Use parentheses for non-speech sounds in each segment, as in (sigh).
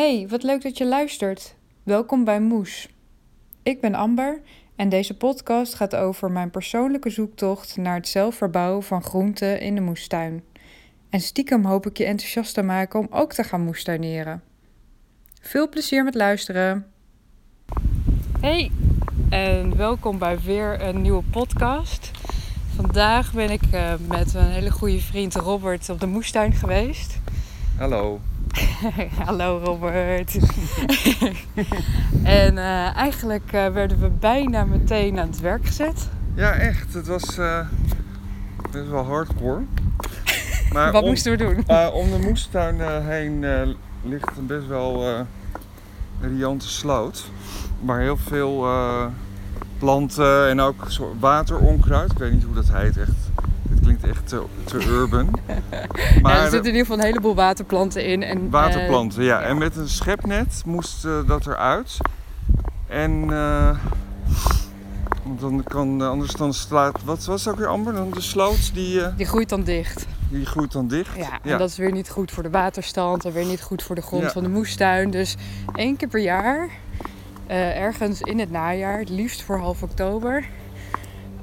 Hey, wat leuk dat je luistert. Welkom bij Moes. Ik ben Amber en deze podcast gaat over mijn persoonlijke zoektocht naar het zelf verbouwen van groenten in de moestuin. En stiekem hoop ik je enthousiast te maken om ook te gaan moestuineren. Veel plezier met luisteren. Hey, en welkom bij weer een nieuwe podcast. Vandaag ben ik uh, met een hele goede vriend Robert op de moestuin geweest. Hallo. (laughs) Hallo Robert. (laughs) en uh, eigenlijk uh, werden we bijna meteen aan het werk gezet. Ja, echt. Het was uh, best wel hardcore. (laughs) Maar Wat om, moesten we doen? om de moestuin heen ligt een best wel riante sloot. Maar heel veel planten en ook wateronkruid. Ik weet niet hoe dat heet echt klinkt echt te, te urban. (laughs) Maar er zitten in ieder geval een heleboel waterplanten in. En, waterplanten, ja. En met een schepnet moest uh, dat eruit. En uh, dan kan anders dan slaat. Wat was ook weer Amber? Dan de sloot die. Die groeit dan dicht. Die groeit dan dicht. Ja, en dat is weer niet goed voor de waterstand en weer niet goed voor de grond van de moestuin. Dus één keer per jaar, ergens in het najaar, het liefst voor half oktober,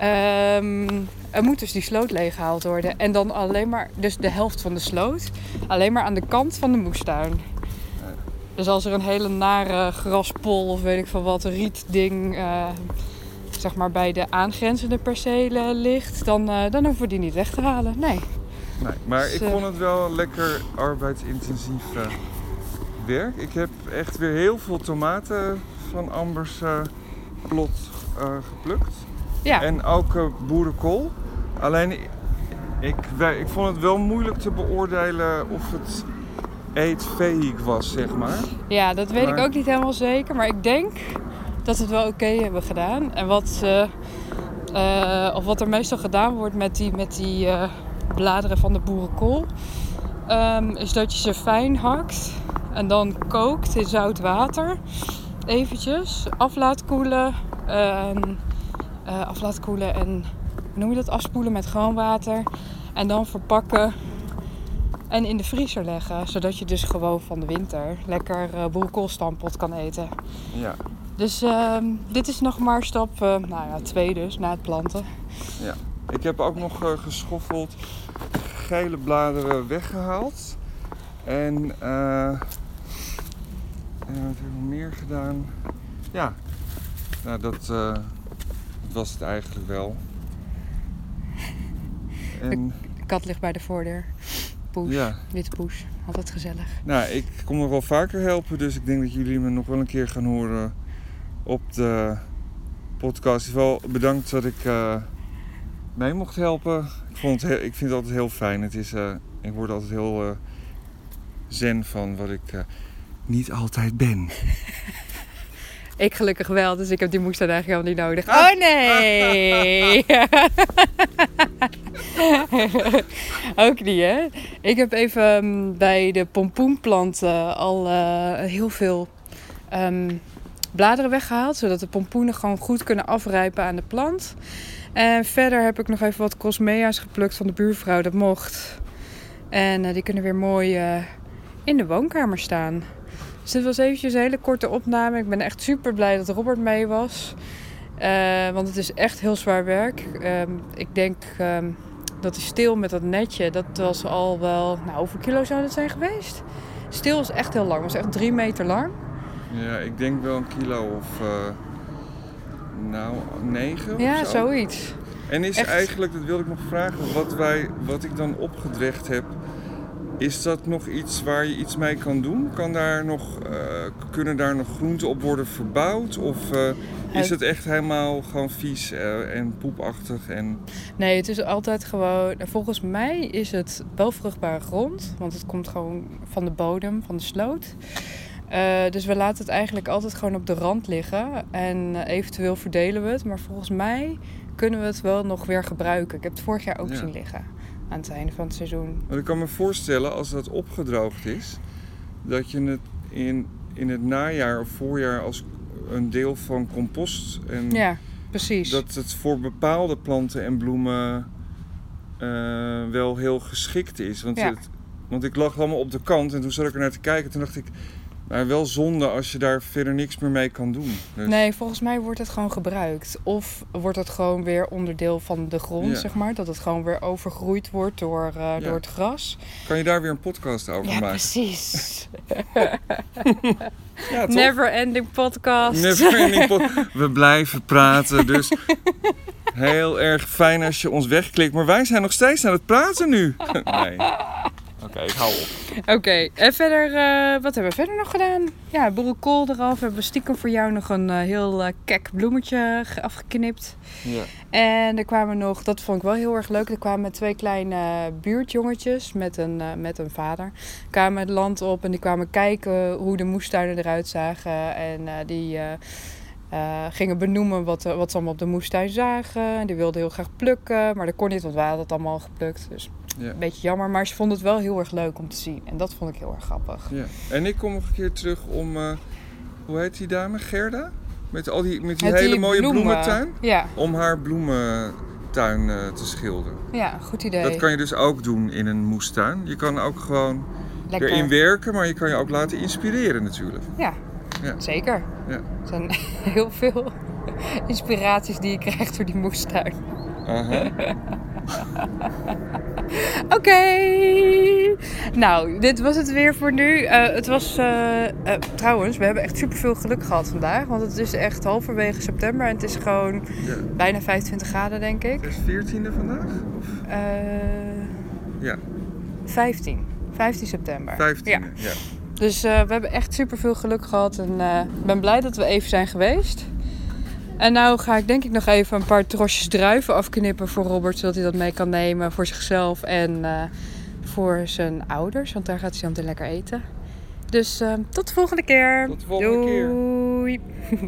Um, er moet dus die sloot leeggehaald worden. En dan alleen maar, dus de helft van de sloot, alleen maar aan de kant van de moestuin. Dus als er een hele nare graspol of weet ik van wat, rietding, uh, zeg maar bij de aangrenzende percelen ligt, dan, uh, dan hoeven we die niet weg te halen. Nee. Nee, maar dus, ik vond het wel lekker arbeidsintensief werk. Ik heb echt weer heel veel tomaten van Ambers plot geplukt. Ja. En ook uh, boerenkool. Alleen ik, ik vond het wel moeilijk te beoordelen of het eetveeg was, zeg maar. Ja, dat weet ik ook niet helemaal zeker. Maar ik denk dat we het wel oké hebben gedaan. En wat, uh, of wat er meestal gedaan wordt met die, met die uh, bladeren van de boerenkool... Um, is dat je ze fijn hakt en dan kookt in zout water. Eventjes af laat koelen. Uh, af laten koelen en noem je dat? Afspoelen met gewoon water. En dan verpakken en in de vriezer leggen. Zodat je dus gewoon van de winter lekker uh, boerenkoolstampot kan eten. Ja. Dus uh, dit is nog maar stap uh, nou ja, twee dus, na het planten. Ja. Ik heb ook nog uh, geschoffeld gele bladeren weggehaald. En, wat heb ik meer gedaan? Ja, nou, dat, was het eigenlijk wel. En... De kat ligt bij de voordeur. Poes, ja. witte poes. Altijd gezellig. Nou, ik kom nog wel vaker helpen, dus ik denk dat jullie me nog wel een keer gaan horen op de podcast. Wel bedankt dat ik uh, mee mocht helpen. Ik, vond het ik vind het altijd heel fijn. Het is, uh, ik word altijd heel uh, zen van wat ik niet altijd ben. (laughs) Ik gelukkig wel, dus ik heb die moestuin eigenlijk helemaal niet nodig. Oh nee! (laughs) Ook niet, hè? Ik heb even um, bij de pompoenplanten al uh, heel veel um, bladeren weggehaald. Zodat de pompoenen gewoon goed kunnen afrijpen aan de plant. En verder heb ik nog even wat cosmea's geplukt van de buurvrouw. Dat mocht. En uh, die kunnen weer mooi uh, in de woonkamer staan. Dus dit was eventjes een hele korte opname. Ik ben echt super blij dat Robert mee was. Uh, want het is echt heel zwaar werk. Uh, ik denk um, dat die stil met dat netje, dat was al wel... Nou, hoeveel kilo zou dat zijn geweest? Stil is echt heel lang. Het was echt drie meter lang. Ja, ik denk wel een kilo of... Uh, nou, negen Ja, zo. zoiets. En is echt... eigenlijk, dat wilde ik nog vragen, wat, wij, wat ik dan opgedrecht heb is dat nog iets waar je iets mee kan doen? Kan daar nog, uh, kunnen daar nog groenten op worden verbouwd? Of uh, is het echt helemaal gewoon vies uh, en poepachtig? En... Nee, het is altijd gewoon... Volgens mij is het wel vruchtbare grond. Want het komt gewoon van de bodem, van de sloot. dus we laten het eigenlijk altijd gewoon op de rand liggen. En eventueel verdelen we het. Maar volgens mij kunnen we het wel nog weer gebruiken. Ik heb het vorig jaar ook ja. zien liggen aan het einde van het seizoen. Maar ik kan me voorstellen als dat opgedroogd is, dat je het in, in het najaar of voorjaar als een deel van compost. En ja, precies. Dat het voor bepaalde planten en bloemen uh, wel heel geschikt is. Want, ja. het, want ik lag allemaal op de kant en toen zat ik er naar te kijken. Toen dacht ik, Maar wel zonde als je daar verder niks meer mee kan doen. Dus, Nee, volgens mij wordt het gewoon gebruikt. Of wordt het gewoon weer onderdeel van de grond, Ja. zeg maar. Dat het gewoon weer overgroeid wordt door, eh, Ja. door het gras. Kan je daar weer een podcast over Ja, maken? precies. (laughs) Ja? Never ending podcast. Never ending pod- We blijven praten, dus (laughs) heel erg fijn als je ons wegklikt. Maar wij zijn nog steeds aan het praten nu. (laughs) Nee. Oké, ik hou op. Oké, en verder, eh, wat hebben we verder nog gedaan? Ja, boerenkool eraf. We hebben stiekem voor jou nog een eh, heel eh, kek bloemetje ge- afgeknipt. Ja. En er kwamen nog, dat vond ik wel heel erg leuk, er kwamen twee kleine buurtjongetjes met een, met een vader. kwamen het land op en die kwamen kijken hoe de moestuinen eruit zagen. En die gingen benoemen wat, wat ze allemaal op de moestuin zagen. En die wilden heel graag plukken, maar dat kon niet, want we hadden het allemaal al geplukt. Dus Ja. een beetje jammer, maar ze vonden het wel heel erg leuk om te zien. En dat vond ik heel erg grappig. ja. En ik kom nog een keer terug om, eh, hoe heet die dame? Gerda? Met, al die, met die hele die mooie bloemen. bloementuin. Ja, Om haar bloementuin eh, te schilderen. ja, goed idee. Dat kan je dus ook doen in een moestuin. Je kan ook gewoon Lekker. erin werken, maar je kan je ook laten inspireren natuurlijk. Ja, Ja. zeker. Ja. Er zijn (laughs) heel veel inspiraties die je krijgt door die moestuin. Aha. (laughs) (laughs) Oké. Nou, dit was het weer voor nu. Eh, het was eh, eh, trouwens, we hebben echt superveel geluk gehad vandaag. Want het is echt halverwege september en het is gewoon Ja. bijna 25 graden, denk ik. Het is 14e vandaag? Of? Ja, 15. 15 september. 15e. Ja. Ja. Dus we hebben echt superveel geluk gehad. En ik ben blij dat we even zijn geweest. En nou ga ik denk ik nog even een paar trosjes druiven afknippen voor Robert. Zodat hij dat mee kan nemen voor zichzelf en eh, voor zijn ouders. Want daar gaat hij meteen lekker eten. Dus eh, tot de volgende keer. Tot de volgende keer. Doei. (laughs)